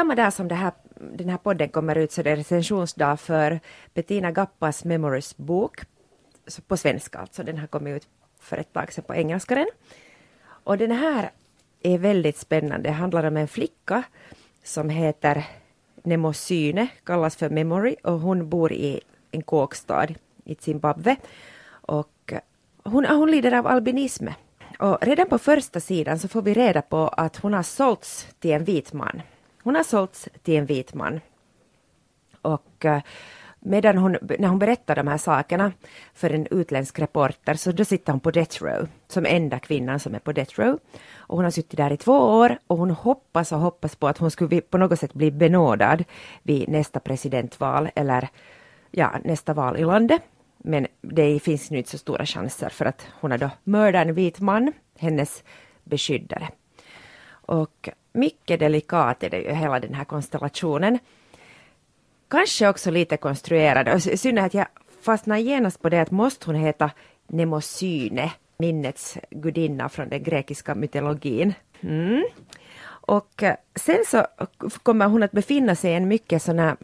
samma dag som det här, den här podden kommer ut så det är recensionsdag för Bettina Gappas Memories bok, på svenska alltså, den har kommit ut för ett tag sedan på engelska den. Och den här är väldigt spännande, det handlar om en flicka som heter Nemosyne, kallas för Memory och hon bor i en kåkstad i Zimbabwe. Och hon, hon lider av albinism. Och redan på första sidan så får vi reda på att hon har sålts till en vit man. Hon har sålts till en vit man. Och eh, medan hon, när hon berättar de här sakerna för en utländsk reporter så då sitter hon på death row som enda kvinnan som är på death row. Och hon har suttit där i två år och hon hoppas och hoppas på att hon skulle på något sätt bli benådad vid nästa presidentval eller ja, nästa val i landet. Men det finns nu inte så stora chanser för att hon har då mördat en vit man, hennes beskyddare. Och mycket delikat är det ju hela den här konstellationen. Kanske också lite konstruerad och i synnerhet jag fastnar genast på det att måste hon heta Nemosyne, minnets gudinna från den grekiska mytologin. Mm. Och eh, sen så kommer hon att befinna sig i en mycket sån här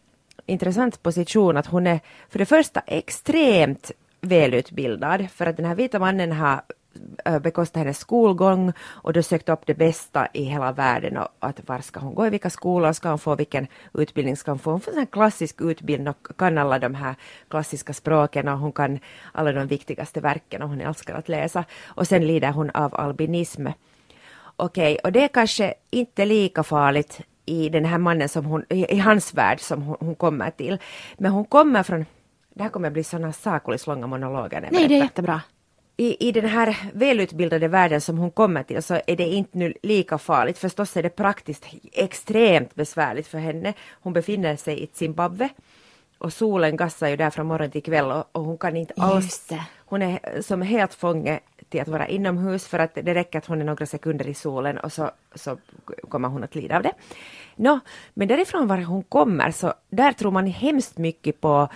intressant position att hon är för det första extremt välutbildad för att den här vita mannen har bekostat hennes skolgång och då sökt upp det bästa i hela världen och att var ska hon gå, i vilka skolor ska hon få, vilken utbildning ska hon få. Hon får en klassisk utbildning och kan alla de här klassiska språken och hon kan alla de viktigaste verken och hon älskar att läsa. Och sen lider hon av albinism. Okej, okay, och det är kanske inte lika farligt i den här mannen som hon, i, hans värld som hon, hon, kommer till. Men hon kommer från, det här kommer bli sådana sakulis långa monologer. Nej, det är jättebra. I, I den här välutbildade världen som hon kommer till så är det inte nu lika farligt. Förstås är det praktiskt extremt besvärligt för henne. Hon befinner sig i Zimbabwe och solen gassar ju där från morgon till kväll och, och hon kan inte alls... Hon är som helt fånge till att vara inomhus för att det räcker att hon är några sekunder i solen och så, så kommer hon att lida av det. Nå, men därifrån var hon kommer så där tror man hemskt mycket på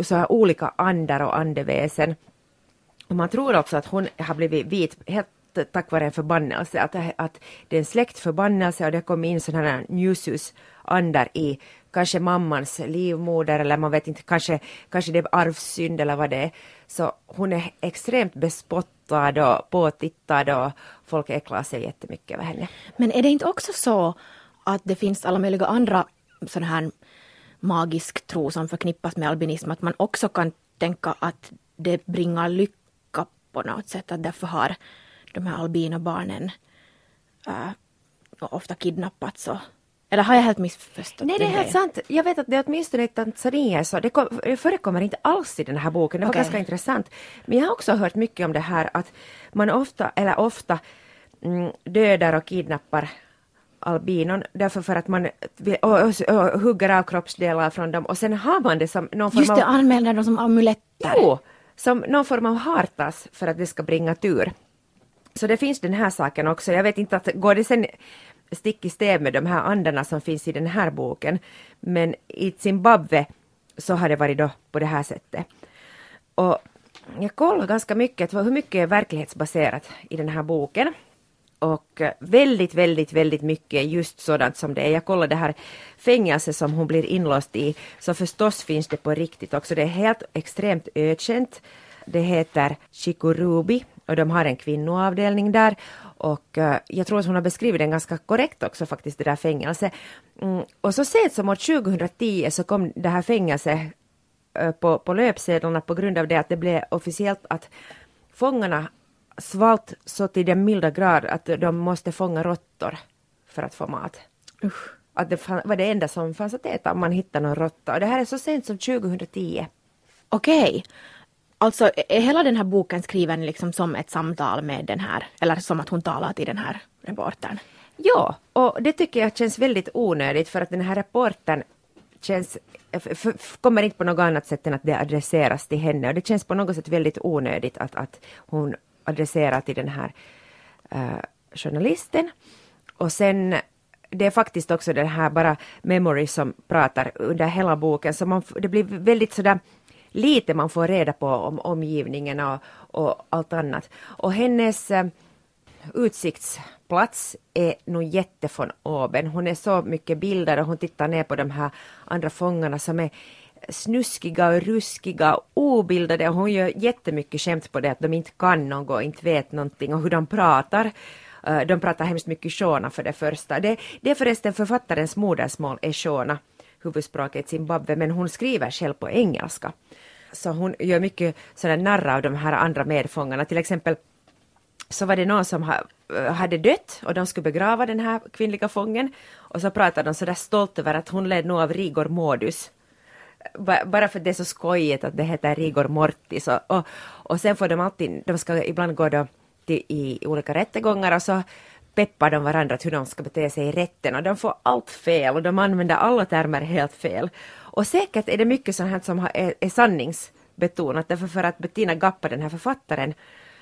så här olika andar och andeväsen. Man tror också att hon har blivit vit helt tack vare en förbannelse, att, att det är en släktförbannelse och det kom in sådana här njusus andar i kanske mammans livmoder eller man vet inte, kanske, kanske det är arvsynd eller vad det är. Så hon är extremt bespottad och påtittad och folk äcklar sig jättemycket över henne. Men är det inte också så att det finns alla möjliga andra sådana här magisk tro som förknippas med albinism, att man också kan tänka att det bringar lycka på något sätt, att därför har de här albinobarnen äh, ofta kidnappats och eller har jag helt missförstått? Nej, det är helt sant. Jag vet att det är åtminstone i Tanzania så det, kom, det förekommer inte alls i den här boken. Det var okay. ganska intressant. Men jag har också hört mycket om det här att man ofta, eller ofta, mm, dödar och kidnappar albinon därför för att man och, och, och, hugger av kroppsdelar från dem och sen har man det som någon form av... Just det, använder dem som amuletter. Jo, som någon form av hartas för att det ska bringa tur. Så det finns den här saken också. Jag vet inte att går det sen stick i stäv med de här andarna som finns i den här boken. Men i Zimbabwe så har det varit då på det här sättet. Och jag kollar ganska mycket, hur mycket är verklighetsbaserat i den här boken. Och eh, väldigt, väldigt, väldigt mycket just sådant som det är. Jag kollade det här fängelset som hon blir inlåst i, så förstås finns det på riktigt också. Det är helt extremt ökänt. Det heter Chikurubi och de har en kvinnoavdelning där och uh, jag tror att hon har beskrivit den ganska korrekt också faktiskt, det där fängelset. Mm, och så sent som år 2010 så kom det här fängelset uh, eh, på, på löpsedlarna på grund av det att det blev officiellt att fångarna svalt så till den milda grad att de måste fånga råttor för att få mat. Usch. Att det var det enda som fanns att äta om man hittade någon råtta. Och det här är så sent som 2010. Okej. Okay. Alltså är hela den här boken skriven liksom som ett samtal med den här, eller som att hon talar till den här reportern? Ja, och det tycker jag känns väldigt onödigt för att den här reportern känns, kommer inte på något annat sätt än att det adresseras till henne och det känns på något sätt väldigt onödigt att, att hon adresserat till den här uh, journalisten. Och sen det är faktiskt också den här bara memory som pratar under hela boken så man, det blir väldigt sådär lite man får reda på om omgivningen och, och allt annat. Och hennes, eh, utsiktsplats är nog jätte von oben. Hon är så mycket bilder och hon tittar ner på de här andra fångarna som är snuskiga och ruskiga och obildade och hon gör jättemycket skämt på det att de inte kan något, inte vet någonting och hur de pratar. Eh, de pratar hemskt mycket shona för det första. Det, det är förresten författarens modersmål är shona, huvudspråket Zimbabwe, men hon skriver själv på engelska. Så hon gör mycket sådana narr av de här andra medfångarna. Till exempel så var det någon som ha, eh, hade dött och de skulle begrava den här kvinnliga fången. Och så pratade de sådär stolt över att hon led nog av rigor modus. Bara för att det är så skojigt att det heter rigor mortis. Och, och, och sen får de alltid, de ska ibland gå då till, i olika rättegångar och så peppar de varandra hur de ska bete sig i rätten och de får allt fel och de använder alla termer helt fel. Och säkert är det mycket sånt här som är, är sanningsbetonat därför för att Bettina Gappa, den här författaren,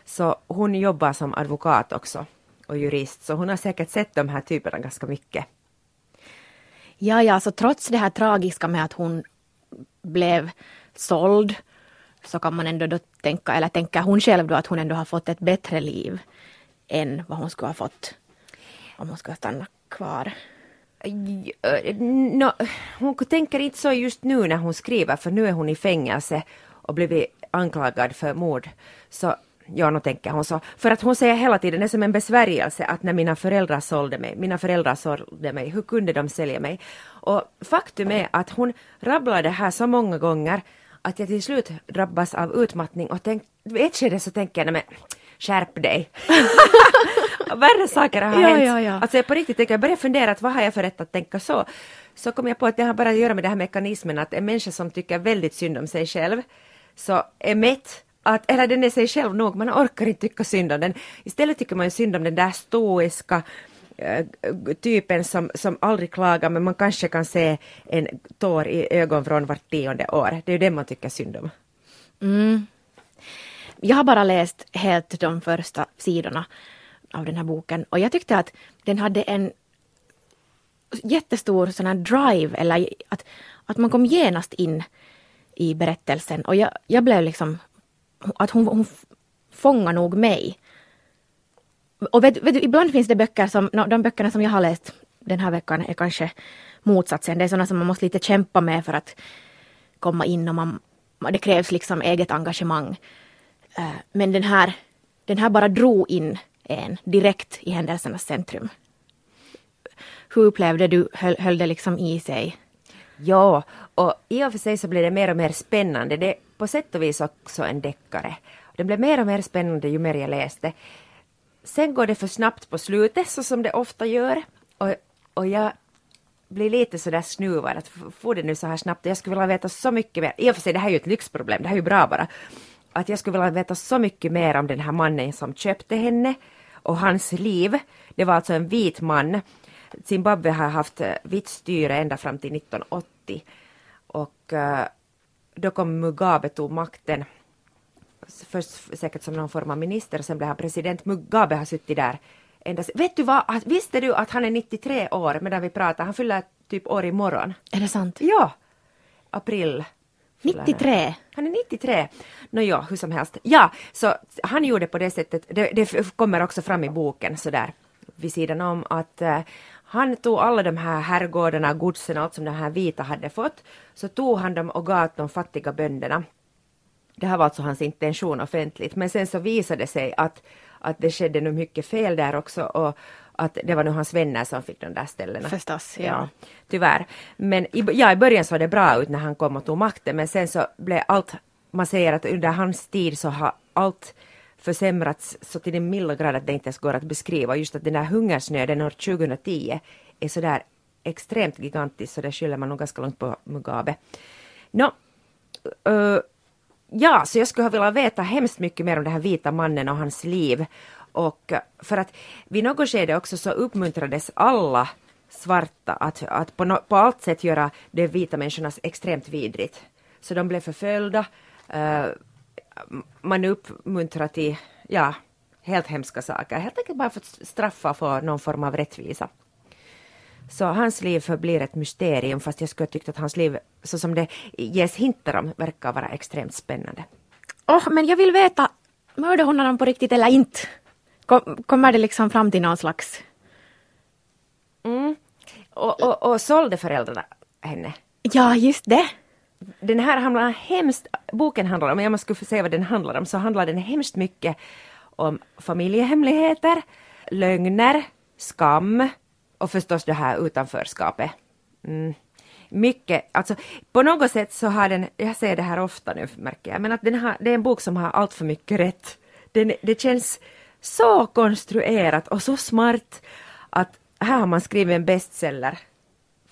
så hon jobbar som advokat också och jurist så hon har säkert sett de här typerna ganska mycket. Ja, ja, så trots det här tragiska med att hon blev såld så kan man ändå då tänka, eller tänker hon själv då att hon ändå har fått ett bättre liv än vad hon skulle ha fått om hon skulle ha stannat kvar. No, hon tänker inte så just nu när hon skriver för nu är hon i fängelse och blivit anklagad för mord. Så ja, nu tänker hon så. För att hon säger hela tiden, det är som en besvärjelse att när mina föräldrar sålde mig, mina föräldrar sålde mig, hur kunde de sälja mig? Och faktum är att hon rabblar det här så många gånger att jag till slut drabbas av utmattning och tänk, i ett skede så tänker jag, men skärp dig. Värre saker har ja, hänt. Ja, ja. Alltså jag på riktigt tänker, jag börjar fundera att vad har jag för rätt att tänka så? Så kom jag på att det har bara att göra med den här mekanismen att en människa som tycker väldigt synd om sig själv så är mätt att, eller den är sig själv nog, man orkar inte tycka synd om den. Istället tycker man synd om den där stoiska äh, typen som, som aldrig klagar men man kanske kan se en tår i ögonvrån vart tionde år. Det är ju det man tycker synd om. Mm. Jag har bara läst helt de första sidorna av den här boken och jag tyckte att den hade en jättestor sån här drive eller att, att man kom genast in i berättelsen och jag, jag blev liksom att hon, hon fångar nog mig. Och vet, vet du, ibland finns det böcker som, de böckerna som jag har läst den här veckan är kanske motsatsen. Det är sådana som man måste lite kämpa med för att komma in och man, det krävs liksom eget engagemang. Eh, men den här, den här bara drog in en direkt i händelsernas centrum. Hur upplevde du, höll, höll det liksom i sig? Ja, och i och för sig så blir det mer och mer spännande. Det på sätt och vis också en deckare. Den blev mer och mer spännande ju mer jag läste. Sen går det för snabbt på slutet, så som det ofta gör. Och, och jag blir lite sådär snuvad att får det nu så här snabbt. Jag skulle vilja veta så mycket mer. I och för sig, det här är ju ett lyxproblem, det här är ju bra bara. Att jag skulle vilja veta så mycket mer om den här mannen som köpte henne och hans liv. Det var alltså en vit man Zimbabwe har haft eh, vitt styre ända fram till 1980 och uh, då kom Mugabe tog makten först säkert som någon form av minister, sen blev han president. Mugabe har suttit där ända Vet du vad, visste du att han är 93 år medan vi pratar? Han fyller typ år imorgon. Är det sant? Ja, april. 93? Han är 93. Nå ja, hur som helst. Ja, så han gjorde på det sättet, det, det kommer också fram i boken sådär vid sidan om att uh, han tog alla de här herrgårdarna, godsen allt som de här vita hade fått, så tog han dem och gav de fattiga bönderna. Det här var alltså hans intention offentligt, men sen så visade det sig att, att det skedde nog mycket fel där också och att det var nog hans vänner som fick de där ställena. Förstås, ja. ja tyvärr. Men i, ja, i början såg det bra ut när han kom och tog makten, men sen så blev allt, man säger att under hans tid så har allt försämrats så till den milda grad att det inte ens går att beskriva. Just att den där hungersnöden år 2010 är så där extremt gigantisk så det skyller man nog ganska långt på Mugabe. Nå, uh, ja, så jag skulle ha velat veta hemskt mycket mer om den här vita mannen och hans liv. Och eh, för att vid något skede också så uppmuntrades alla svarta att, att på, no, på allt sätt göra de vita människorna extremt vidrigt. Så de blev förföljda, uh, man uppmuntrar till, ja, helt hemska saker. Helt enkelt bara för att straffa för någon form av rättvisa. Så hans liv förblir ett mysterium fast jag skulle tyckt att hans liv, så som det ges hintar om, verkar vara extremt spännande. Åh, oh, men jag vill veta, mördade hon honom på riktigt eller inte? Kom, kommer det liksom fram till någon slags... Mm. Och, och, och sålde föräldrarna henne? Ja, just det. Den här handlar hemskt, boken handlar om, om jag skulle säga vad den handlar om, så handlar den hemskt mycket om familjehemligheter, lögner, skam och förstås det här utanförskapet. Mm. Mycket, alltså på något sätt så har den, jag säger det här ofta nu märker jag, men att den har, det är en bok som har allt för mycket rätt. Den, det känns så konstruerat och så smart att här har man skrivit en bestseller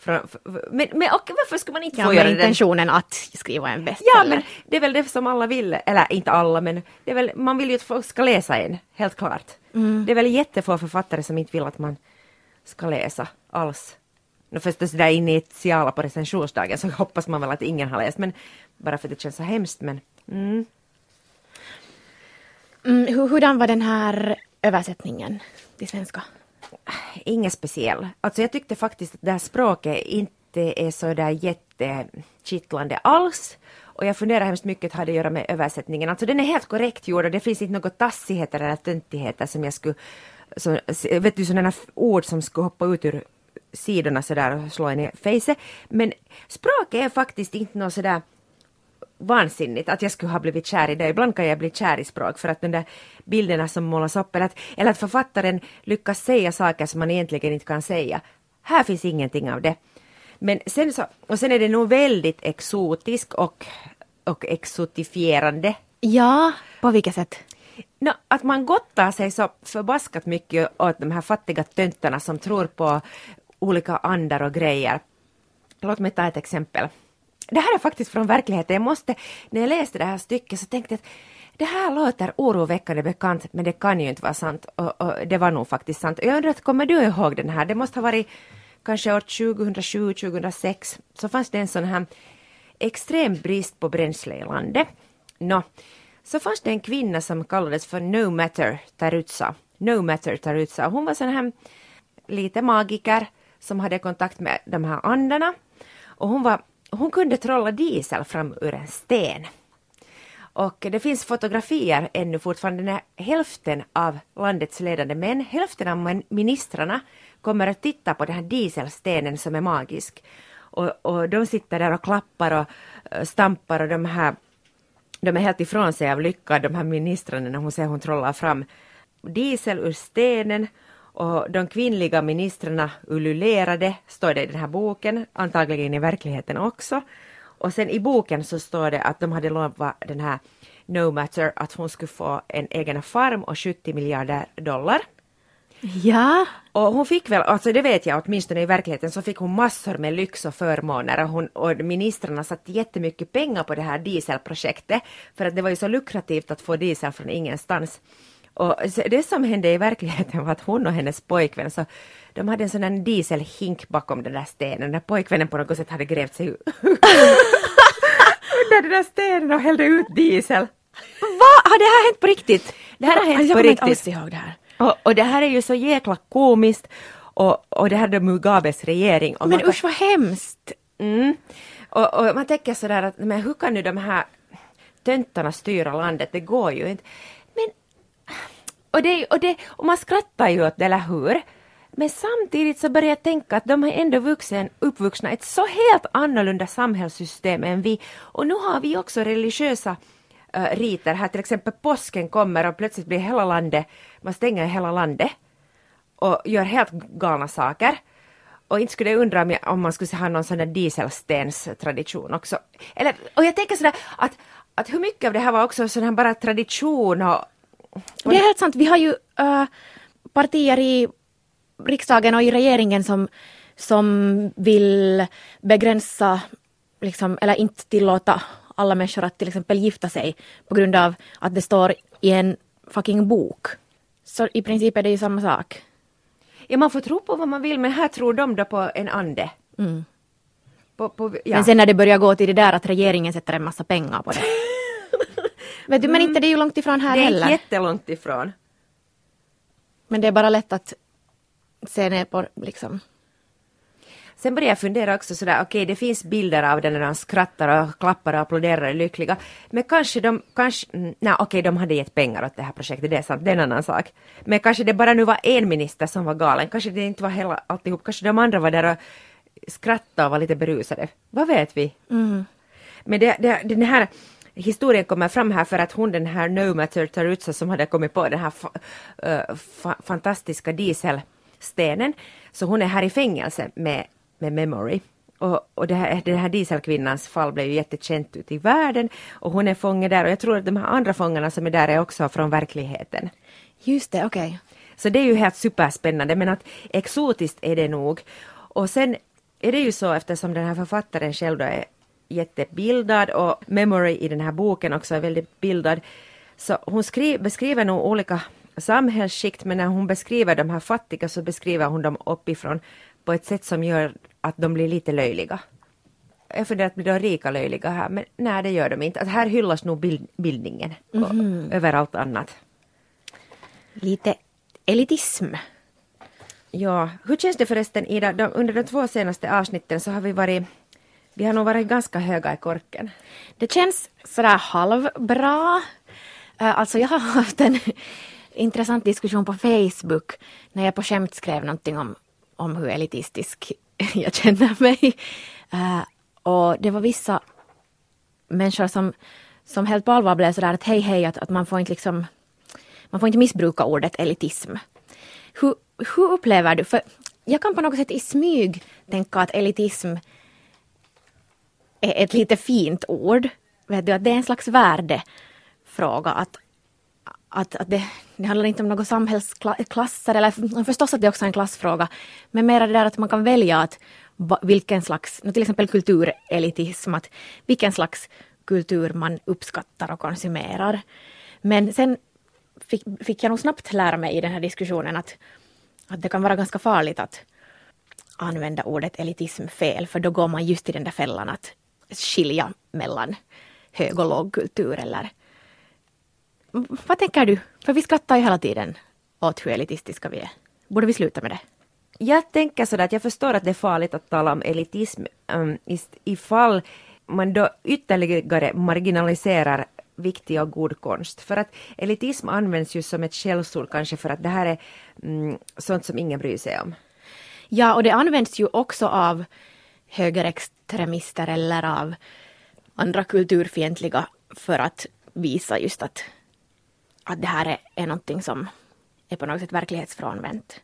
från, men, men och varför ska man inte ja, få göra intentionen den? att skriva en bestseller. Ja, men det är väl det som alla vill, eller inte alla, men det är väl, man vill ju att folk ska läsa en, helt klart. Mm. Det är väl jättefå författare som inte vill att man ska läsa alls. No förstås där initiala på recensionsdagen så hoppas man väl att ingen har läst, men bara för att det känns så hemskt, men mm. Mm, hur, hurdan var den här översättningen till svenska? Inget speciellt. Alltså jag tyckte faktiskt att det här språket inte är så där jättekittlande alls. Och jag funderar hemskt mycket hade det att göra med översättningen. Alltså den är helt korrekt gjord och det finns inte något tassigheter eller töntigheter som jag skulle, Som, vet du sådana ord som skulle hoppa ut ur sidorna sådär och slå en i fejset. Men språket är faktiskt inte något sådär vansinnigt att jag skulle ha blivit kär i det. Ibland kan jag bli kär i språk för att de där bilderna som målas upp eller att, eller att författaren lyckas säga saker som man egentligen inte kan säga. Här finns ingenting av det. Men sen så, och sen är det nog väldigt exotisk och, och exotifierande. Ja, på vilket sätt? No, att man gottar sig så förbaskat mycket åt de här fattiga töntarna som tror på olika andar och grejer. Låt mig ta ett exempel det här är faktiskt från verkligheten. Jag måste, när jag läste det här stycket så tänkte jag att det här låter oroväckande bekant men det kan ju inte vara sant och, och det var nog faktiskt sant. Jag undrar, kommer du ihåg den här? Det måste ha varit kanske år 2007, 2006 så fanns det en sån här extrem brist på bränsle i landet. Nå, så fanns det en kvinna som kallades för No Matter Tarutsa. No Matter Tarutsa. Hon var sån här lite magiker som hade kontakt med de här andarna och hon var hon kunde trolla diesel fram ur en sten. Och det finns fotografier ännu fortfarande när hälften av landets ledande män, hälften av ministrarna kommer att titta på den här dieselstenen som är magisk. Och, och de sitter där och klappar och eh, stampar och de här de är helt ifrån sig av lycka, de här ministrarna, när hon ser hon trollar fram diesel ur stenen och de kvinnliga ministrarna ululerade, står det i den här boken, antagligen i verkligheten också. Och sen i boken så står det att de hade lovat den här No Matter att hon skulle få en egen farm och 70 miljarder dollar. Ja. Och hon fick väl, alltså det vet jag åtminstone i verkligheten, så fick hon massor med lyx och förmåner och, hon, och ministrarna satte jättemycket pengar på det här dieselprojektet för att det var ju så lukrativt att få diesel från ingenstans. Och det som hände i verkligheten var att hon och hennes pojkvän så de hade en sån där dieselhink bakom den där stenen. När pojkvännen på något sätt hade grävt sig under den där stenen och hällde ut diesel. Va? Har det här hänt på riktigt? Det här har hänt jag på riktigt. Inte ihåg det här. Och, och det här är ju så jäkla komiskt. Och, och det här är Mugabes regering. Och men usch vad hemskt! Mm. Och, och man tänker sådär att men hur kan nu de här töntarna styra landet? Det går ju inte. Och, det, och, det, och man skrattar ju åt det, eller hur? Men samtidigt så börjar jag tänka att de är ändå vuxen, uppvuxna i ett så helt annorlunda samhällssystem än vi. Och nu har vi också religiösa äh, riter här, till exempel påsken kommer och plötsligt blir hela landet, man stänger hela landet och gör helt galna saker. Och inte skulle jag undra om, jag, om man skulle ha någon sån där dieselstenstradition också. Eller, och jag tänker sådär att, att hur mycket av det här var också sån här bara tradition och det är helt sant. Vi har ju äh, partier i riksdagen och i regeringen som, som vill begränsa, liksom, eller inte tillåta alla människor att till exempel gifta sig på grund av att det står i en fucking bok. Så i princip är det ju samma sak. Ja, man får tro på vad man vill, men här tror de då på en ande. Mm. På, på, ja. Men sen när det börjar gå till det där att regeringen sätter en massa pengar på det. Vet du, men inte det är ju långt ifrån här heller. Det är jättelångt ifrån. Men det är bara lätt att se ner på liksom. Sen började jag fundera också sådär, okej okay, det finns bilder av den när han skrattar och klappar och applåderar och lyckliga. Men kanske de, kanske, mm, nej okej okay, de hade gett pengar åt det här projektet, det är sant, det är en annan sak. Men kanske det bara nu var en minister som var galen, kanske det inte var hela alltihop, kanske de andra var där och skrattade och var lite berusade. Vad vet vi? Mm. Men det, det, den här historien kommer fram här för att hon den här No Matter Tarutsa som hade kommit på den här fa, uh, fa, fantastiska dieselstenen, så hon är här i fängelse med, med Memory. Och, och det här, den här dieselkvinnans fall blev ju jättekänt ute i världen och hon är fånge där och jag tror att de här andra fångarna som är där är också från verkligheten. Just det, okej. Okay. Så det är ju helt superspännande men att exotiskt är det nog. Och sen är det ju så eftersom den här författaren själv då är jättebildad och Memory i den här boken också är väldigt bildad. Så hon skri- beskriver nog olika samhällsskikt men när hon beskriver de här fattiga så beskriver hon dem uppifrån på ett sätt som gör att de blir lite löjliga. Jag funderar att blir de rika löjliga här men nej det gör de inte. Att här hyllas nog bild- bildningen mm-hmm. över allt annat. Lite elitism. Ja, hur känns det förresten Ida, de, under de två senaste avsnitten så har vi varit vi har nog varit ganska höga i korken. Det känns sådär halvbra. Eh, alltså jag har haft en intressant diskussion på Facebook när jag på skämt skrev någonting om, om hur elitistisk jag känner mig. Uh, och det var vissa människor som, som helt på allvar blev sådär att hej hej att, att man får inte liksom man får inte missbruka ordet elitism. Hur, hur upplever du, för jag kan på något sätt i smyg tänka att elitism är ett lite fint ord. Vet du, att det är en slags värdefråga. Att, att, att det, det handlar inte om några samhällsklasser, eller förstås att det också är en klassfråga. Men mer det där att man kan välja att vilken slags, till exempel kulturelitism, att vilken slags kultur man uppskattar och konsumerar. Men sen fick, fick jag nog snabbt lära mig i den här diskussionen att, att det kan vara ganska farligt att använda ordet elitism fel, för då går man just i den där fällan att skilja mellan hög och lågkultur eller vad tänker du? För vi skrattar ju hela tiden åt hur elitistiska vi är. Borde vi sluta med det? Jag tänker sådär att jag förstår att det är farligt att tala om elitism um, ifall man då ytterligare marginaliserar viktig och god konst. För att elitism används ju som ett skällsord kanske för att det här är mm, sånt som ingen bryr sig om. Ja, och det används ju också av högerextremister eller av andra kulturfientliga för att visa just att, att det här är, är någonting som är på något sätt verklighetsfrånvänt.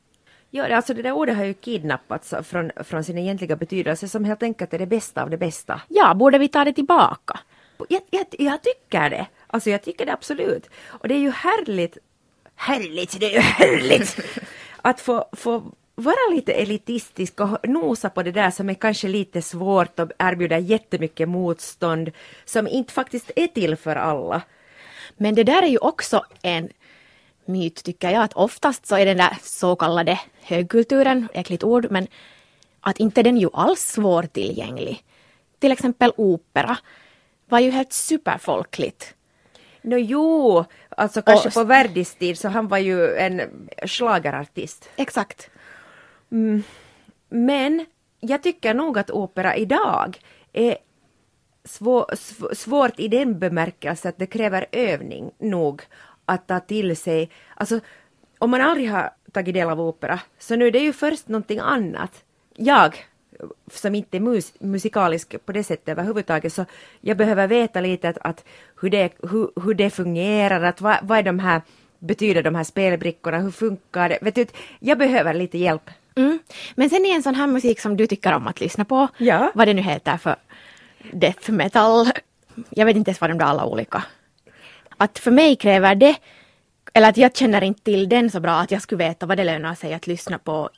Ja, alltså det där ordet har ju kidnappats från, från sin egentliga betydelse som helt enkelt är det bästa av det bästa. Ja, borde vi ta det tillbaka? Jag, jag, jag tycker det. Alltså jag tycker det absolut. Och det är ju härligt, härligt, det är ju härligt att få, få vara lite elitistisk och nosa på det där som är kanske lite svårt och erbjuder jättemycket motstånd som inte faktiskt är till för alla. Men det där är ju också en myt tycker jag, att oftast så är den där så kallade högkulturen, äckligt ord, men att inte den ju alls svårtillgänglig. Till exempel opera var ju helt superfolkligt. No, jo, alltså kanske och, på Verdis tid så han var ju en slagerartist. Exakt. Mm. Men jag tycker nog att opera idag är svår, svårt i den bemärkelsen att det kräver övning nog att ta till sig. Alltså, om man aldrig har tagit del av opera, så nu är det ju först någonting annat. Jag, som inte är mus musikalisk på det sättet överhuvudtaget, så jag behöver veta lite att, att hur, det, hur, hur det fungerar, att vad, vad är de här, betyder de här spelbrickorna, hur funkar det? Vet du, jag behöver lite hjälp Mm. Men sen i en sån här musik som du tycker om att lyssna på, ja. vad det nu heter för death metal, jag vet inte ens vad de där alla olika. Att för mig kräver det, eller att jag känner inte till den så bra att jag skulle veta vad det lönar sig att lyssna på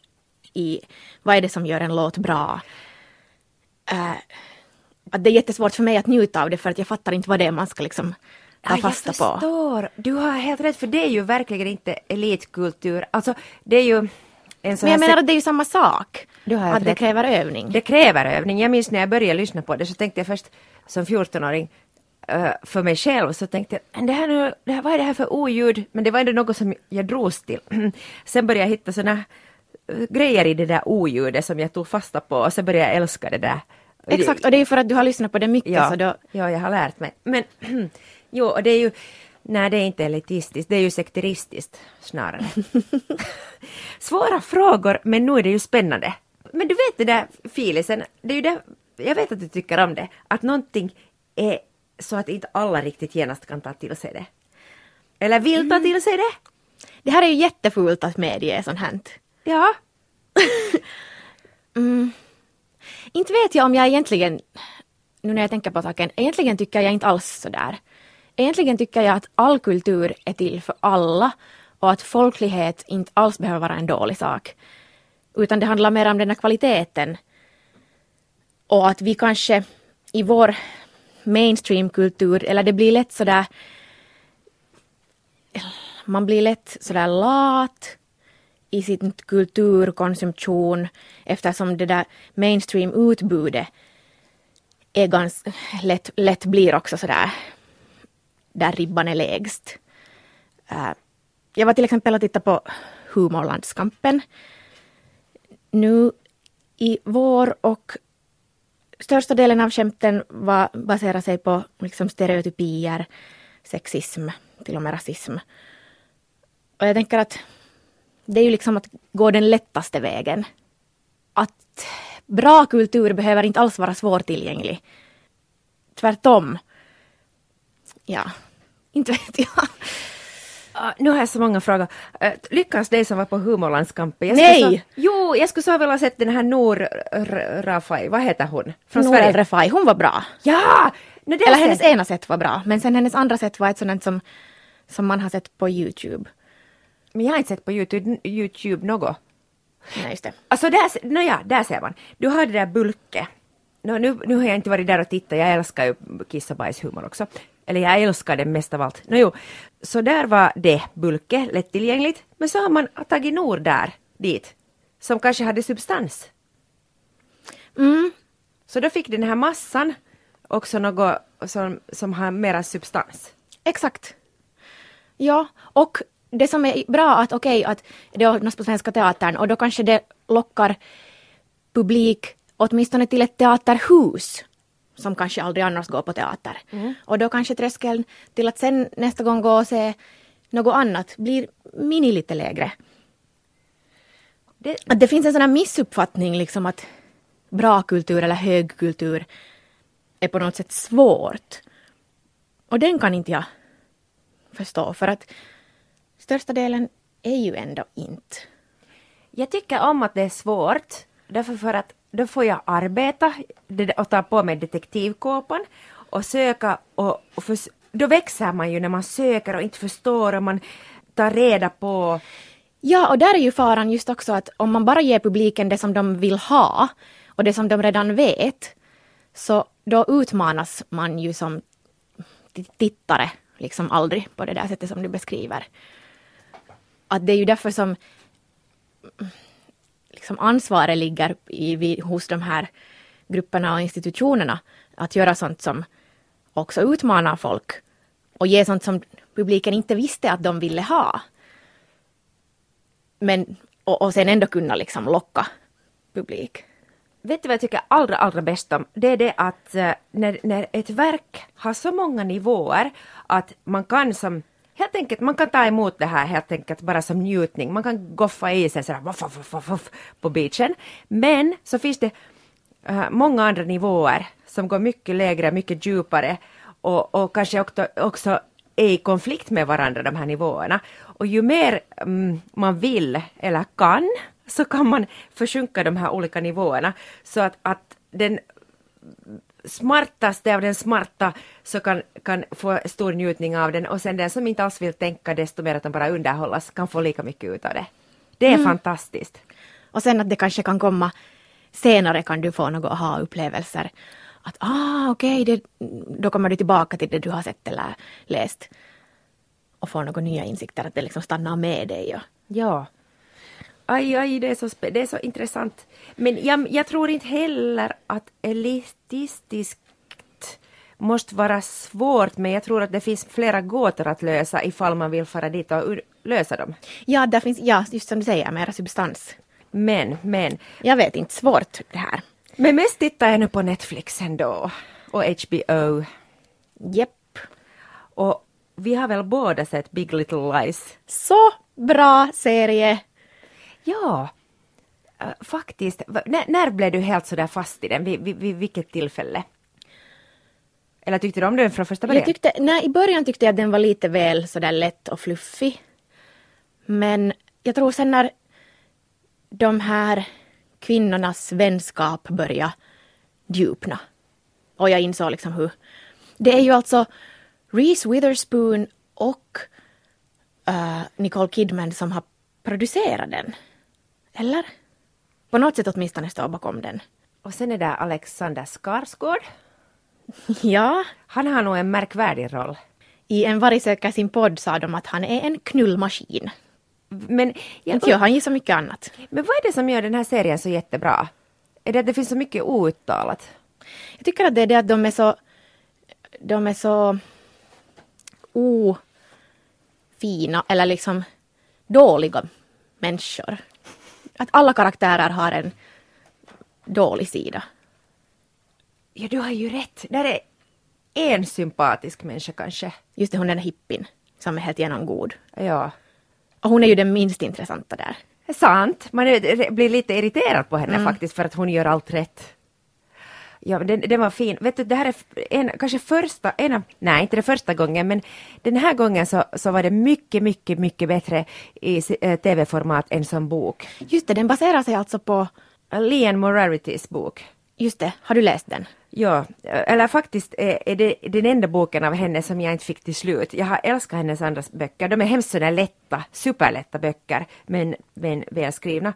i, vad är det som gör en låt bra. Uh, att det är jättesvårt för mig att njuta av det för att jag fattar inte vad det är man ska liksom ta fasta på. Jag förstår, du har helt rätt för det är ju verkligen inte elitkultur. Alltså det är ju men jag menar att det är ju samma sak. att det kräver övning. Det kräver övning. Jag minns när jag började lyssna på det så tänkte jag först som 14-åring uh, för mig själv så tänkte jag, det här nu, det här, vad är det här för oljud? Men det var ändå något som jag drogs till. Sen började jag hitta sådana eh, grejer i det där oljudet som jag tog fasta på och så började jag älska det där. Exakt, och det är för att du har lyssnat på det mycket Ja, så då... ja jag har lärt mig. Men jo, och det är ju, nej det är inte elitistiskt, det är ju sekteristiskt snarare. Svåra frågor, men nu är det ju spännande. Men du vet det där filisen, det är ju det, jag vet att du tycker om det, att någonting är så att inte alla riktigt genast kan ta till sig det. Eller vill ta till sig det. Det här är ju jättefult att medge sånt här. Ja, Inte vet jag om jag egentligen, nu när jag tänker på saken, egentligen tycker jag inte alls sådär. Egentligen tycker jag att all kultur är till för alla och att folklighet inte alls behöver vara en dålig sak. Utan det handlar mer om den här kvaliteten. Och att vi kanske i vår mainstreamkultur, eller det blir lätt sådär man blir lätt sådär lat i sin kulturkonsumtion eftersom det där mainstream-utbudet är ganska lätt, lätt blir också sådär där ribban är lägst. Eh, jag var till exempel och tittade på Humorlandskampen nu i vår och största delen av skämten var, baserar sig på liksom stereotypier, sexism, till och med rasism. Och jag tänker att det är ju liksom att gå den lättaste vägen. Att bra kultur behöver inte alls vara svårtillgänglig. Tvärtom. Ja, inte vet jag. Ah, nu har jag så många frågor. Uh, lyckas dig som var på Humorlandskampen? Jag Nej! Så, jo, jag skulle så vilja sett den här Nour Rafai, vad heter hon? Från Noel Sverige? Refai, hon var bra. Ja! No, det Eller hennes ena sätt var bra, men sen hennes andra sätt var ett sådant som, som man har sett på Youtube. Men jag har inte sett på Youtube, YouTube något. Nej, just det. Alltså där, no ja, där ser man. Du har det där bulke. No, nu, nu har jag inte varit där och tittat, jag älskar ju kiss och bajshumor också. Eller jag älskar det mest av allt. No, jo. Så där var det bulke, lättillgängligt. Men så har man tagit Nor där, dit. Som kanske hade substans. Mm. Så då fick den här massan också något som, som har mera substans. Exakt. Ja, och det som är bra att okej att det ordnas på Svenska Teatern och då kanske det lockar publik åtminstone till ett teaterhus som kanske aldrig annars går på teater. Och då kanske tröskeln till att sen nästa gång gå och se något annat blir mini lite lägre. Det, Att det finns en sån här missuppfattning liksom att bra kultur eller hög kultur är på något sätt svårt. Och den kan inte jag förstå för att största delen är ju ändå inte. Jag tycker om att det är svårt, därför för att då får jag arbeta och ta på mig detektivkåpan och söka och, och för, då växer man ju när man söker och inte förstår och man tar reda på Ja, och där är ju faran just också att om man bara ger publiken det som de vill ha och det som de redan vet, så då utmanas man ju som tittare liksom aldrig på det där sättet som du beskriver. Att det är ju därför som liksom ansvaret ligger i, vid- hos de här grupperna och institutionerna att göra sånt som också utmanar folk och ge sånt som publiken inte visste att de ville ha. Men, och, och sen ändå kunna liksom locka publik. Vet du vad jag tycker allra, allra bäst om? Det är det att eh, när, när ett verk har så många nivåer att man kan som Helt enkelt, man kan ta emot det här helt enkelt bara som njutning. Man kan goffa i sig sådär voff, voff, voff, voff, på beachen. Men så finns det eh, många andra nivåer som går mycket lägre, mycket djupare och, och kanske också, också är i konflikt med varandra, de här nivåerna. Och ju mer mm, man vill eller kan så kan man försjunka de här olika nivåerna så att, att den smartaste av den smarta så kan, kan få stor njutning av den och sen den som inte alls vill tänka desto mer att de bara underhållas kan få lika mycket ut av det. Det är fantastiskt. Och sen att det kanske kan komma senare kan du få några aha-upplevelser. Att ah okej, det då kommer du tillbaka till det du har sett eller läst. Och får några nya insikter, att det liksom stannar med dig. Och, Ja. Aj, aj, det är så, det är så intressant. Men jag, jag tror inte heller att elitistiskt måste vara svårt, men jag tror att det finns flera gåtor att lösa ifall man vill fara dit och lösa dem. ja, där finns, ja, just som du säger, mera substans. Men, men. Jag vet inte, svårt det här. Men mest tittar jag nu på Netflix ändå. Och HBO. Jepp. Och vi har väl båda sett Big Little Lies? Så bra serie! Ja, äh, faktiskt. Va- När, blev du helt sådär fast i den? Vid, vid, vid vilket tillfälle? Eller tyckte du om den från första början? Jag tyckte, nej, I början tyckte jag att den var lite väl sådär lätt och fluffig. Men jag tror sen när de här kvinnornas vänskap började djupna och jag insåg liksom hur... Det är ju alltså Reese Witherspoon och eh, Nicole Kidman som har producerat den. Eller? På något sätt åtminstone står bakom den. Och sen är det Alexander Skarsgård. Ja, Han har nog en märkvärdig roll. i En varg söker sin podd sa de att han är en knullmaskin. Men, jag, Inte gör han ju så mycket annat. men vad är det som gör den här serien så jättebra? Är det att det finns så mycket outtalat? Jag tycker att det är det att de är så... De är så ofina eller liksom dåliga människor. Att alla karaktärer har en dålig sida. Ja, du har ju rätt. Där är en sympatisk människa kanske. Just det, hon är den hippin som är helt igenom god. Ja. Och hon är ju den minst intressanta där. Sant. Man är, blir lite irriterad på henne faktiskt för att hon gör allt rätt. Ja, den, den var fin. Vet du, det här är en, kanske första, en av, nej inte det första gången, men den här gången så, så var det mycket, mycket, mycket bättre i eh, tv-format än som bok. Just det, den baserar sig alltså på... Leon Morarities bok. Just det, har du läst den? Ja, eller faktiskt är är det den enda boken av henne som jag inte fick till slut. Jag har älskat hennes andra böcker. De är hemskt sådär lätta, superlätta böcker, men, men välskrivna.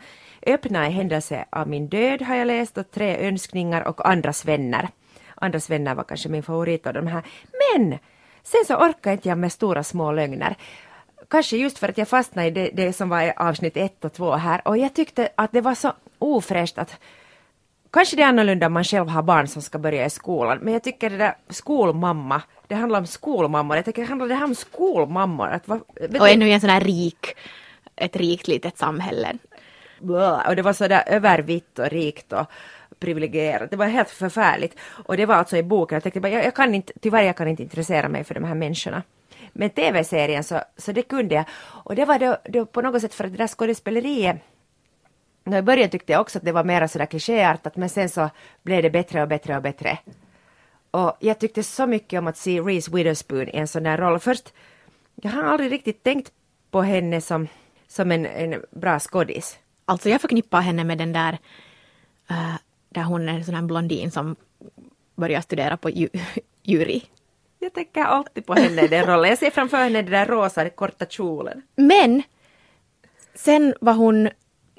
Öppna i händelse av min död har jag läst och Tre önskningar och Andras vänner. Andras vänner var kanske min favorit av de här. Men sen så orkar inte jag med stora små lögner. Kanske just för att jag fastnade i det, det som var i avsnitt ett och två här och jag tyckte att det var så ofräscht att Kanske det är annorlunda om man själv har barn som ska börja i skolan, men jag tycker det där skolmamma, det handlar om skolmammor, jag tycker det handlar det här om skolmammor. Att, vad, Och ännu i en sån här rik, ett rikt litet samhälle. Och det var så där övervitt och rikt och privilegierat. Det var helt förfärligt. Och det var alltså i boken. Jag tänkte bara, jag, jag kan inte, tyvärr jag kan inte intressera mig för de här människorna. Men tv-serien så, så det kunde jag. Och det var då, då på något sätt för att det där skådespeleriet Nå, I början tyckte jag också att det var mer sådär klichéartat men sen så blev det bättre och bättre och bättre. Och jag tyckte så mycket om att se Reese Witherspoon i en sån där roll. Först, jag har aldrig riktigt tänkt på henne som, som en, en bra skådis. Alltså jag förknippar henne med den där, eh, där hon är en sån här blondin som börjar studera på ju, jury. Jag tänker alltid på henne i den rollen. Jag ser framför henne den där rosa korta kjolen. Men sen var hon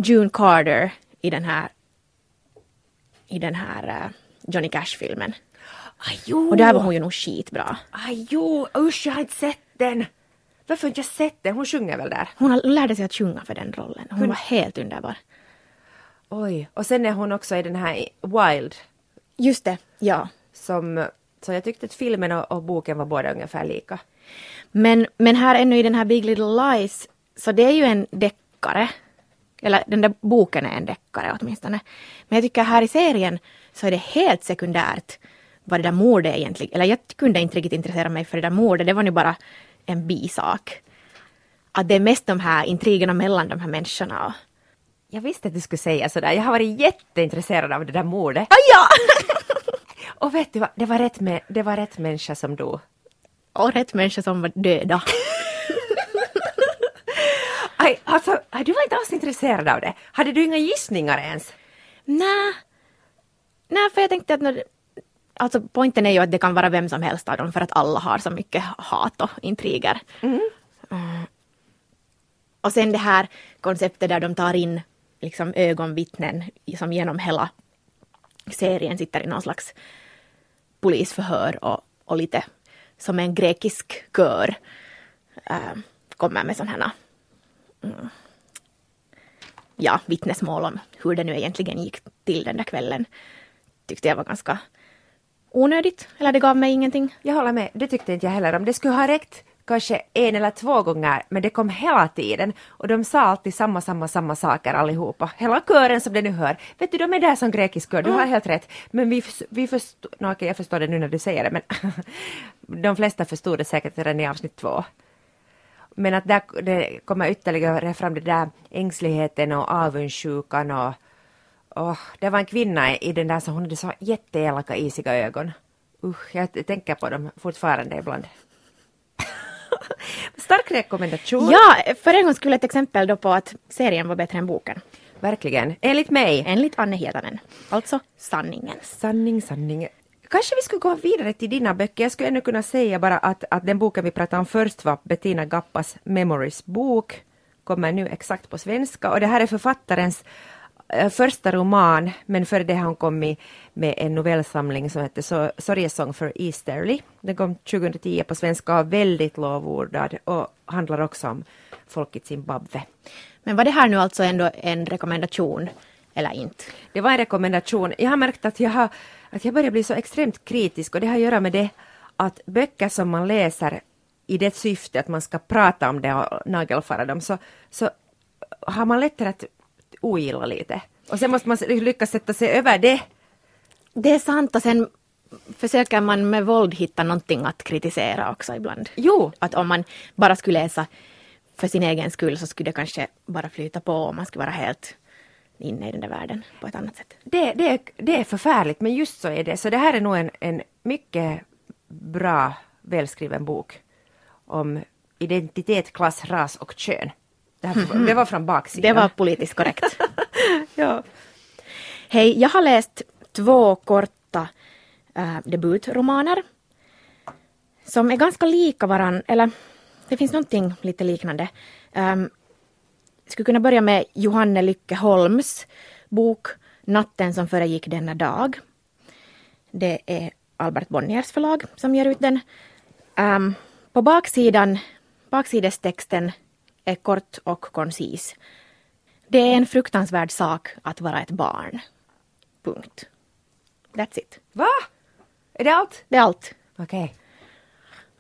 June Carter i den här, i den här eh, Johnny Cash-filmen. Jo. Och där var hon ju nog skitbra. Jo, usch, jag har inte sett den. Varför har inte jag sett den? Hon sjunger väl där? Hon lärde sig att sjunga för den rollen. Hon var helt underbar. Oj, och sen är hon också i den här Wild Just det, ja. som, så jag tyckte att filmen och, och boken var båda ungefär lika. Men, men här ännu i den här Big Little Lies, så det är ju en deckare. Eller den där boken är en deckare åtminstone. Men jag tycker här i serien så är det helt sekundärt vad det där mordet egentligen, eller jag kunde inte riktigt intressera mig för det där mordet, det var nu bara en bisak. Att det är mest de här intrigerna mellan de här människorna. Jag visste att du skulle säga sådär. Jag har varit jätteintresserad av det där mordet. Ah, ja! Och vet du vad, det var rätt, med, det var rätt människa som dog. och rätt människor som var döda. Aj, alltså, du var inte alls intresserad av det. Hade du inga gissningar ens? Nej. Nej, för jag tänkte att när, alltså poängen är ju att det kan vara vem som helst av dem för att alla har så mycket hat och intriger. Mm. Och sen det här konceptet där de tar in liksom ögonvittnen som genom hela serien sitter i någon slags polisförhör och, och lite som en grekisk kör äh, kommer med sådana här ja, vittnesmål om hur det nu egentligen gick till den där kvällen. Tyckte jag var ganska onödigt, eller det gav mig ingenting. Jag håller med, det tyckte inte jag heller om. Det skulle ha räckt kanske en eller två gånger, men det kom hela tiden. Och de sa alltid samma, samma, samma saker allihopa. Hela kören som det nu hör. Vet du, de är där som grekisk kör, du har helt rätt. Men vi, vi förstår, no, okej, jag förstår det nu när du säger det, men de flesta förstod det säkert redan i avsnitt två. Men att där det kommer ytterligare fram det där ängsligheten och avundsjukan och, och det var en kvinna i den där som hon hade så jätteelaka isiga ögon. Usch, jag tänker på dem fortfarande ibland. Stark rekommendation. Ja, för en gång skulle ett exempel då på att serien var bättre än boken. Verkligen. Enligt mig. Enligt Anne Hietanen. Alltså sanningen. Sanning, sanning. Kanske vi skulle gå vidare till dina böcker. Jag skulle ännu kunna säga bara att, att den boken vi pratade om först var Bettina Gappas Memories bok. Kommer nu exakt på svenska och det här är författarens eh, första roman, men före det har hon kommit med en novellsamling som heter Sorgesång för Easterly. Den kom 2010 på svenska och väldigt lovordad och handlar också om folket Zimbabwe. Men var det här nu alltså ändå en rekommendation eller inte? Det var en rekommendation. Jag har märkt att jag, har, att jag börjar bli så extremt kritisk och det har att göra med det att böcker som man läser i det syfte att man ska prata om det och nagelfara dem så, så har man lättare att ogilla lite. Och sen måste man lyckas sätta sig över det. Det är sant och sen försöker man med våld hitta någonting att kritisera också ibland. Jo. Att om man bara skulle läsa för sin egen skull så skulle det kanske bara flyta på och man skulle vara helt inne i den där världen på ett annat sätt. Det, det, det är förfärligt men just så är det. Så det här är nog en, en mycket bra välskriven bok om identitet, klass, ras och kön. Det, här, det var från baksidan. Det var politiskt korrekt. ja. Hej, jag har läst två korta äh, debutromaner som är ganska lika varann, eller det finns någonting lite liknande. Um, jag skulle kunna börja med Johanne Lycke Holms bok Natten som föregick denna dag. Det är Albert Bonniers förlag som ger ut den. Um, på baksidan, baksidestexten är kort och koncis. Det är en fruktansvärd sak att vara ett barn. Punkt. That's it. Va? Är det allt? Det är allt. Okej. Okay.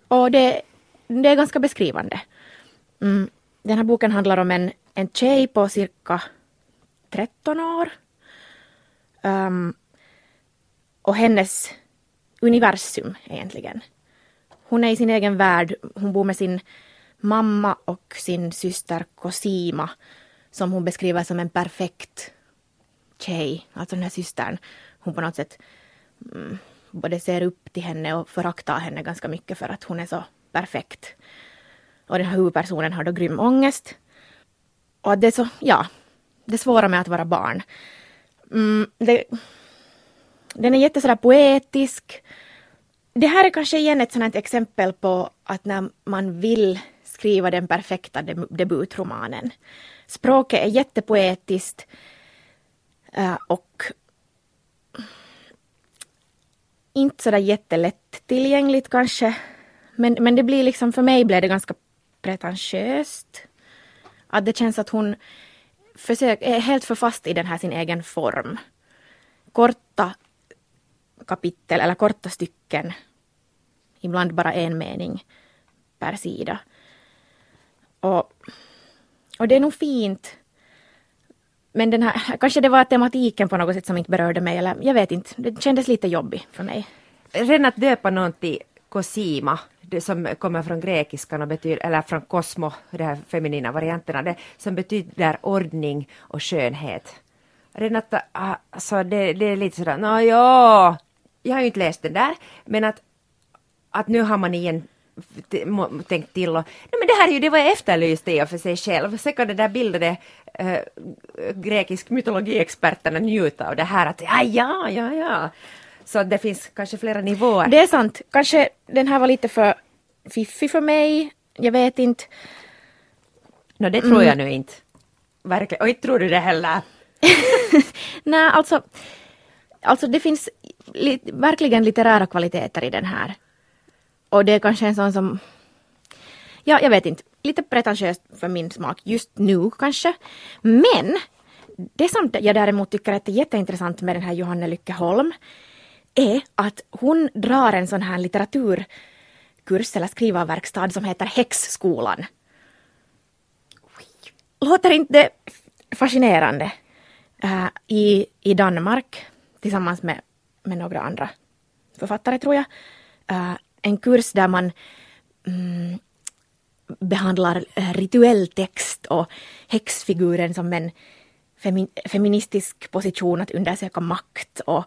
Och det, det är ganska beskrivande. Mm. Den här boken handlar om en, en tjej på cirka 13 år. Um, och hennes universum egentligen. Hon är i sin egen värld. Hon bor med sin mamma och sin syster Cosima som hon beskriver som en perfekt tjej, alltså den här systern. Hon på något sätt mm, både ser upp till henne och föraktar henne ganska mycket för att hon är så perfekt. Och den här huvudpersonen har då grym ångest. Och det är så, ja, det svåra med att vara barn. Mm, det, den är jättesådär poetisk. Det här är kanske igen ett sådant exempel på att när man vill skriva den perfekta debutromanen. Språket är jättepoetiskt eh, och inte sådär jättelätt tillgängligt kanske. Men, men det blir liksom, för mig blev det ganska pretentiöst. Att det känns att hon försök, är helt för fast i den här sin egen form. Korta kapitel eller korta stycken. Ibland bara en mening per sida. Och, och det är nog fint. Men den här, kanske det var tematiken på något sätt som inte berörde mig, eller jag vet inte. Det kändes lite jobbigt för mig. Redan att döpa någon till Cosima, det som kommer från grekiskan och betyder, eller från kosmo, de här feminina varianterna, det som betyder ordning och skönhet. Renata, ah, alltså det, det är lite sådär, ja, jag har ju inte läst den där, men att, att nu har man igen tänkt till och nej, men det här är ju det vad jag efterlyste i och för sig själv. Sen kan det där bildade äh, eh, grekisk mytologiexperterna njuta av det här att ja, ja, ja, ja. Så det finns kanske flera nivåer. Det är sant. Kanske den här var lite för fiffig för mig. Jag vet inte. No, det tror jag mm. nu inte. Verkligen. Och inte tror du det heller. Nej, alltså, alltså det finns li verkligen litterära kvaliteter i den här. Och det är kanske en sån som, ja jag vet inte, lite pretentiöst för min smak just nu kanske. Men det som jag däremot tycker är jätteintressant med den här Johanne Lycke Holm är att hon drar en sån här litteraturkurs eller skrivarverkstad som heter Häxskolan. Låter inte det fascinerande? Uh, i, I Danmark tillsammans med, med några andra författare tror jag. Uh, en kurs där man mm, behandlar eh, rituell text och häxfiguren som en femi feministisk position att undersöka makt och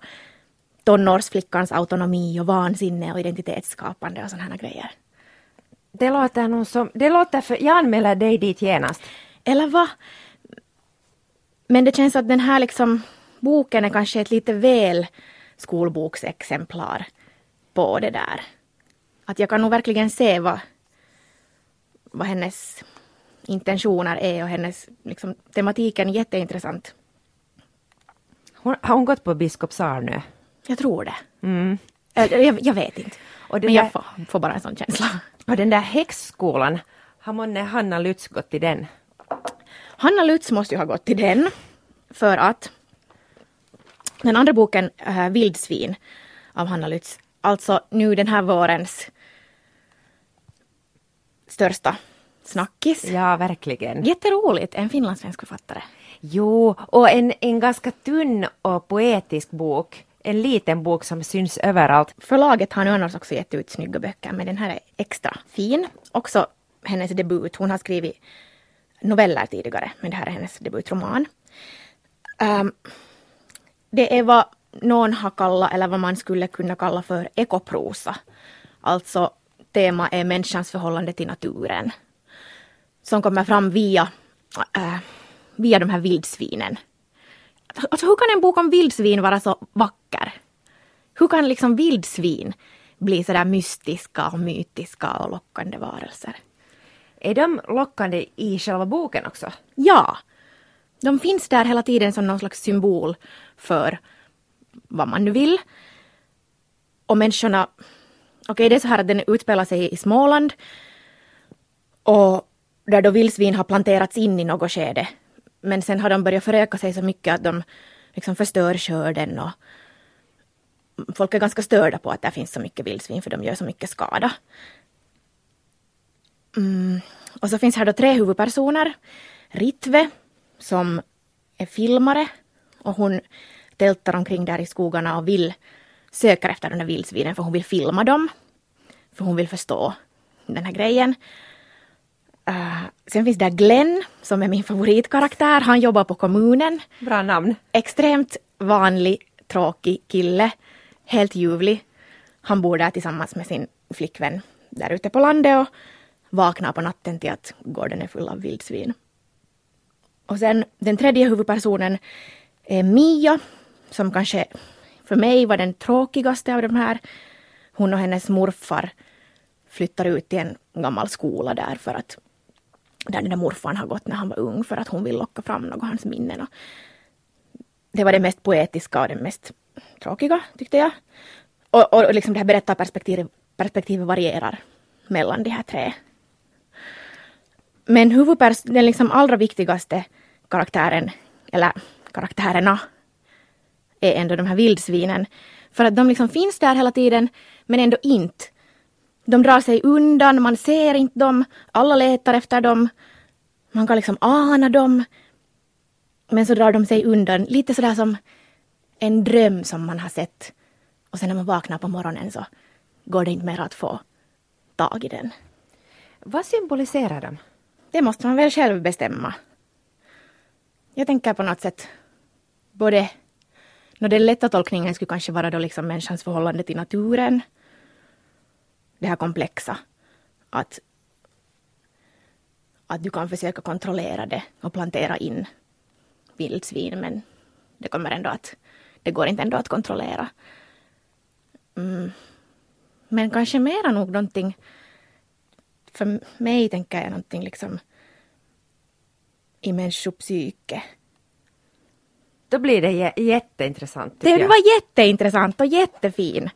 tonårsflickans autonomi och vansinne och identitetsskapande och sådana här grejer. Det låter nog som, det låter för, jag anmäler dig dit genast. Eller vad? Men det känns att den här liksom boken är kanske ett lite väl skolboksexemplar på det där. Att jag kan nog verkligen se vad, vad hennes intentioner är och hennes liksom, tematiken är jätteintressant. Hon, har hon gått på Biskops Arnö? Jag tror det. Mm. Jag, jag, vet inte. Och Men jag får, får, bara en sån känsla. Och den där häxskolan, har månne Hanna Lutz gått till den? Hanna Lutz måste ju ha gått till den. För att den andra boken, äh, Vildsvin av Hanna Lutz, alltså nu den här vårens största snackis. Ja, verkligen. Jätteroligt, en finlandssvensk författare. Jo, och en, en ganska tunn och poetisk bok. En liten bok som syns överallt. Förlaget har nu annars också gett ut snygga böcker, men den här är extra fin. Också hennes debut. Hon har skrivit noveller tidigare, men det här är hennes debutroman. Um, det är vad någon har kallat, eller vad man skulle kunna kalla för ekoprosa. Alltså tema är människans förhållande till naturen. Som kommer fram via, äh, via de här vildsvinen. Alltså hur kan en bok om vildsvin vara så vacker? Hur kan liksom vildsvin bli sådär mystiska och mytiska och lockande varelser? Är de lockande i själva boken också? Ja. De finns där hela tiden som någon slags symbol för vad man nu vill. Och människorna... Okej, okay, det är så här att den utspelar sig i Småland. Och där då vildsvin har planterats in i något skede. Men sen har de börjat föröka sig så mycket att de liksom förstör skörden och folk är ganska störda på att det finns så mycket vildsvin för de gör så mycket skada. Mm. Och så finns här då tre huvudpersoner. Ritve som är filmare och hon tältar omkring där i skogarna och vill söka efter de där vildsvinen för hon vill filma dem. För hon vill förstå den här grejen. Uh, sen finns där Glenn som är min favoritkaraktär. Han jobbar på kommunen. Bra namn. Extremt vanlig, tråkig kille. Helt ljuvlig. Han bor där tillsammans med sin flickvän där ute på landet och vaknar på natten till att gården är full av vildsvin. Och sen den tredje huvudpersonen är Mia, som kanske för mig var den tråkigaste av de här. Hon och hennes morfar flyttar ut till en gammal skola där för att där den där morfarn har gått när han var ung för att hon vill locka fram något av hans minnen. Och det var det mest poetiska och det mest tråkiga tyckte jag. Och, och liksom det här berättarperspektivet perspektivet varierar mellan de här tre. Men huvudpers den liksom allra viktigaste karaktären, eller karaktärerna, är ändå de här vildsvinen. För att de liksom finns där hela tiden, men ändå inte. De drar sig undan, man ser inte dem, alla letar efter dem. Man kan liksom ana dem. Men så drar de sig undan, lite sådär som en dröm som man har sett. Och sen när man vaknar på morgonen så går det inte mer att få tag i den. Vad symboliserar de? Det måste man väl själv bestämma. Jag tänker på något sätt både... No, den lätta tolkningen skulle kanske vara då liksom människans förhållande till naturen. Det här komplexa. Att, att du kan försöka kontrollera det och plantera in vildsvin men det kommer ändå att... Det går inte ändå att kontrollera. Mm. Men kanske mera nog någonting för mig tänker jag någonting liksom i människopsyke. Då blir det jätteintressant. Det jag. var jätteintressant och jättefin.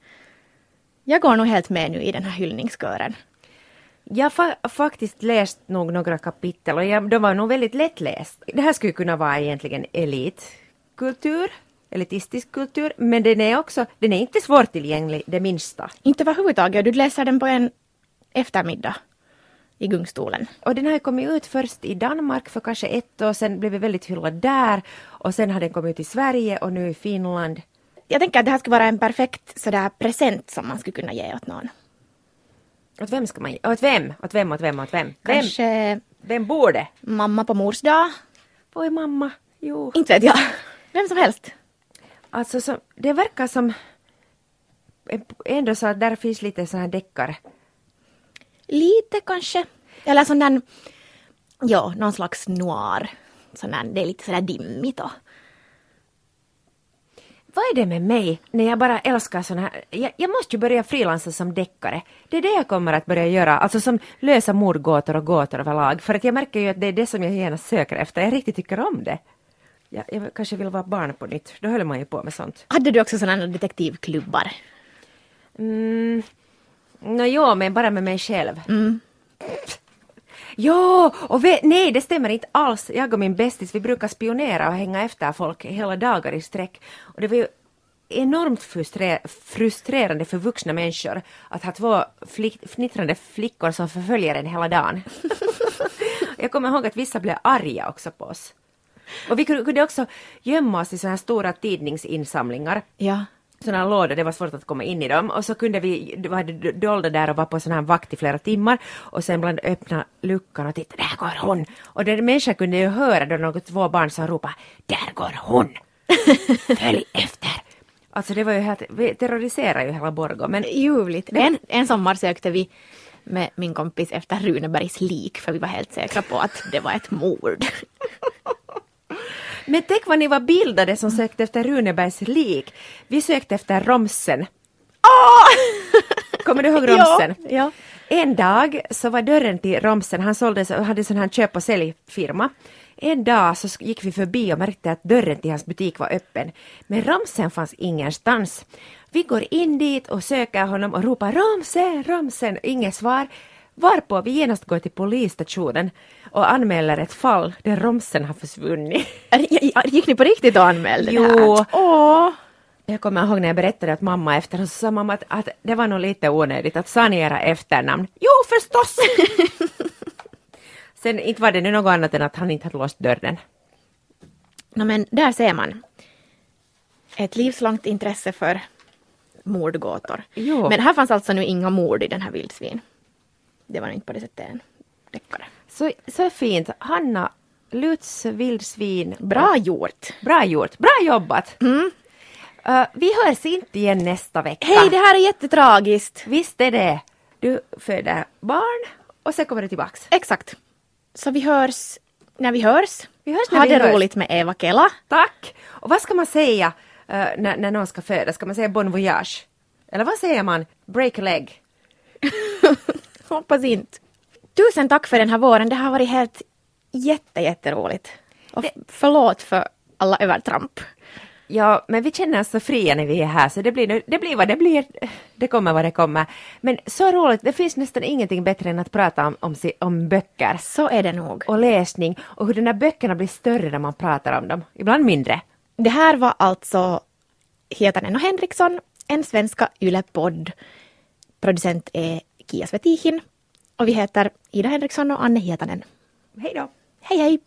Jag går nog helt med nu i den här hyllningskören. Jag har fa faktiskt läst nog några kapitel och jag, de var nog väldigt lättläst. Det här skulle kunna vara egentligen elitkultur, elitistisk kultur, men den är också, den är inte svårtillgänglig det minsta. Inte överhuvudtaget, du läser den på en eftermiddag i gungstolen. Och den har kommit ut först i Danmark för kanske ett år sedan, blev väldigt hyllad där. Och sen har den kommit ut i Sverige och nu i Finland. Jag tänker att det här skulle vara en perfekt sådär present som man skulle kunna ge åt någon. Åt vem ska man ge? Åt vem? Åt vem? Åt vem? Åt vem? Kanske vem borde? mamma på mors dag. Vad är mamma? Jo. Inte vet jag. Vem som helst. Alltså, så, det verkar som ändå så att där finns lite sådana här deckare. Lite kanske. Eller sån där, ja, någon slags noir. Sån där, det är lite sådär dimmigt och Vad är det med mig när jag bara älskar såna här... Jag, jag måste ju börja frilansa som deckare. Det är det jag kommer att börja göra, alltså som lösa mordgåtor och gåtor överlag. För att jag märker ju att det är det som jag genast söker efter. Jag riktigt tycker om det. Jag, jag kanske vill vara barn på nytt. Då höll man ju på med sånt. Hade du också sådana detektivklubbar? Mm. Nå jo, men bara med mig själv. Mm. Ja och ve- nej det stämmer inte alls. Jag och min bästis vi brukar spionera och hänga efter folk hela dagar i sträck. Och det var ju enormt frustre- frustrerande för vuxna människor att ha två flick- fnittrande flickor som förföljer en hela dagen. Jag kommer ihåg att vissa blev arga också på oss. Och vi kunde kunde också gömma oss i sådana här stora tidningsinsamlingar Ja sådana här lådor, det var svårt att komma in i dem och så kunde vi vara dolda där och vara på sån här vakt i flera timmar och sen ibland öppna luckan och titta, där går hon! Och den människan kunde ju höra då något två barn som ropade, där går hon! Följ efter! Alltså det var ju helt, vi terroriserade ju hela Borgå men Ljuvligt. En, en sommar sökte vi med min kompis efter Runebergs lik för vi var helt säkra på att det var ett mord. Men tänk vad ni var bildade som sökte efter Runebergs lik. Vi sökte efter Romsen. Kommer du ihåg Romsen? Ja, ja. En dag så var dörren till Romsen, han sålde, så- hade sån här köp och säljfirma. En dag så gick vi förbi och märkte att dörren till hans butik var öppen. Men Romsen fanns ingenstans. Vi går in dit och söker honom och ropar Romsen, Romsen, inget svar. Varpå vi genast går till polisstationen och anmäler ett fall där Romsen har försvunnit. Gick ni på riktigt och anmälde det Jo. här? Åh! Jag kommer ihåg när jag berättade att mamma efter så sa mamma att, att det var nog lite onödigt att sa ni era efternamn? Jo förstås! Sen inte var det nu något annat än att han inte hade låst dörren. No, men där ser man. Ett livslångt intresse för mordgåtor. Jo. Men här fanns alltså nu inga mord i den här vildsvin. Det var inte på det sättet en deckare. Så, så fint. Hanna Lutz vildsvin. Bra gjort! Bra gjort. Bra jobbat. Uh, vi hörs inte igen nästa vecka. Hej, det här är jättetragiskt! Visst är det. Du föder barn och sen kommer du tillbaks. Exakt. Så vi hörs när vi hörs. Vi hörs när ha vi det hörs. roligt med Eva Kela. Tack! Och vad ska man säga eh, när, när någon ska föda? Ska man säga bon voyage? Eller vad säger man? Break a leg? Hoppas inte. Tusen tack för den här våren. Det har varit helt jätte, jätteroligt. Och Det- förlåt för alla övertramp. Ja, men vi känner oss så fria när vi är här så det blir, det blir vad det blir. Det kommer vad det kommer. Men så roligt, det finns nästan ingenting bättre än att prata om, om, om böcker Så är det nog. och läsning och hur de här böckerna blir större när man pratar om dem. Ibland mindre. Det här var alltså Hietanen och Henriksson, en svenska Yle-podd. Producent är Kia Svetihin och vi heter Ida Henriksson och Anne Hietanen. Hej då! Hej hej!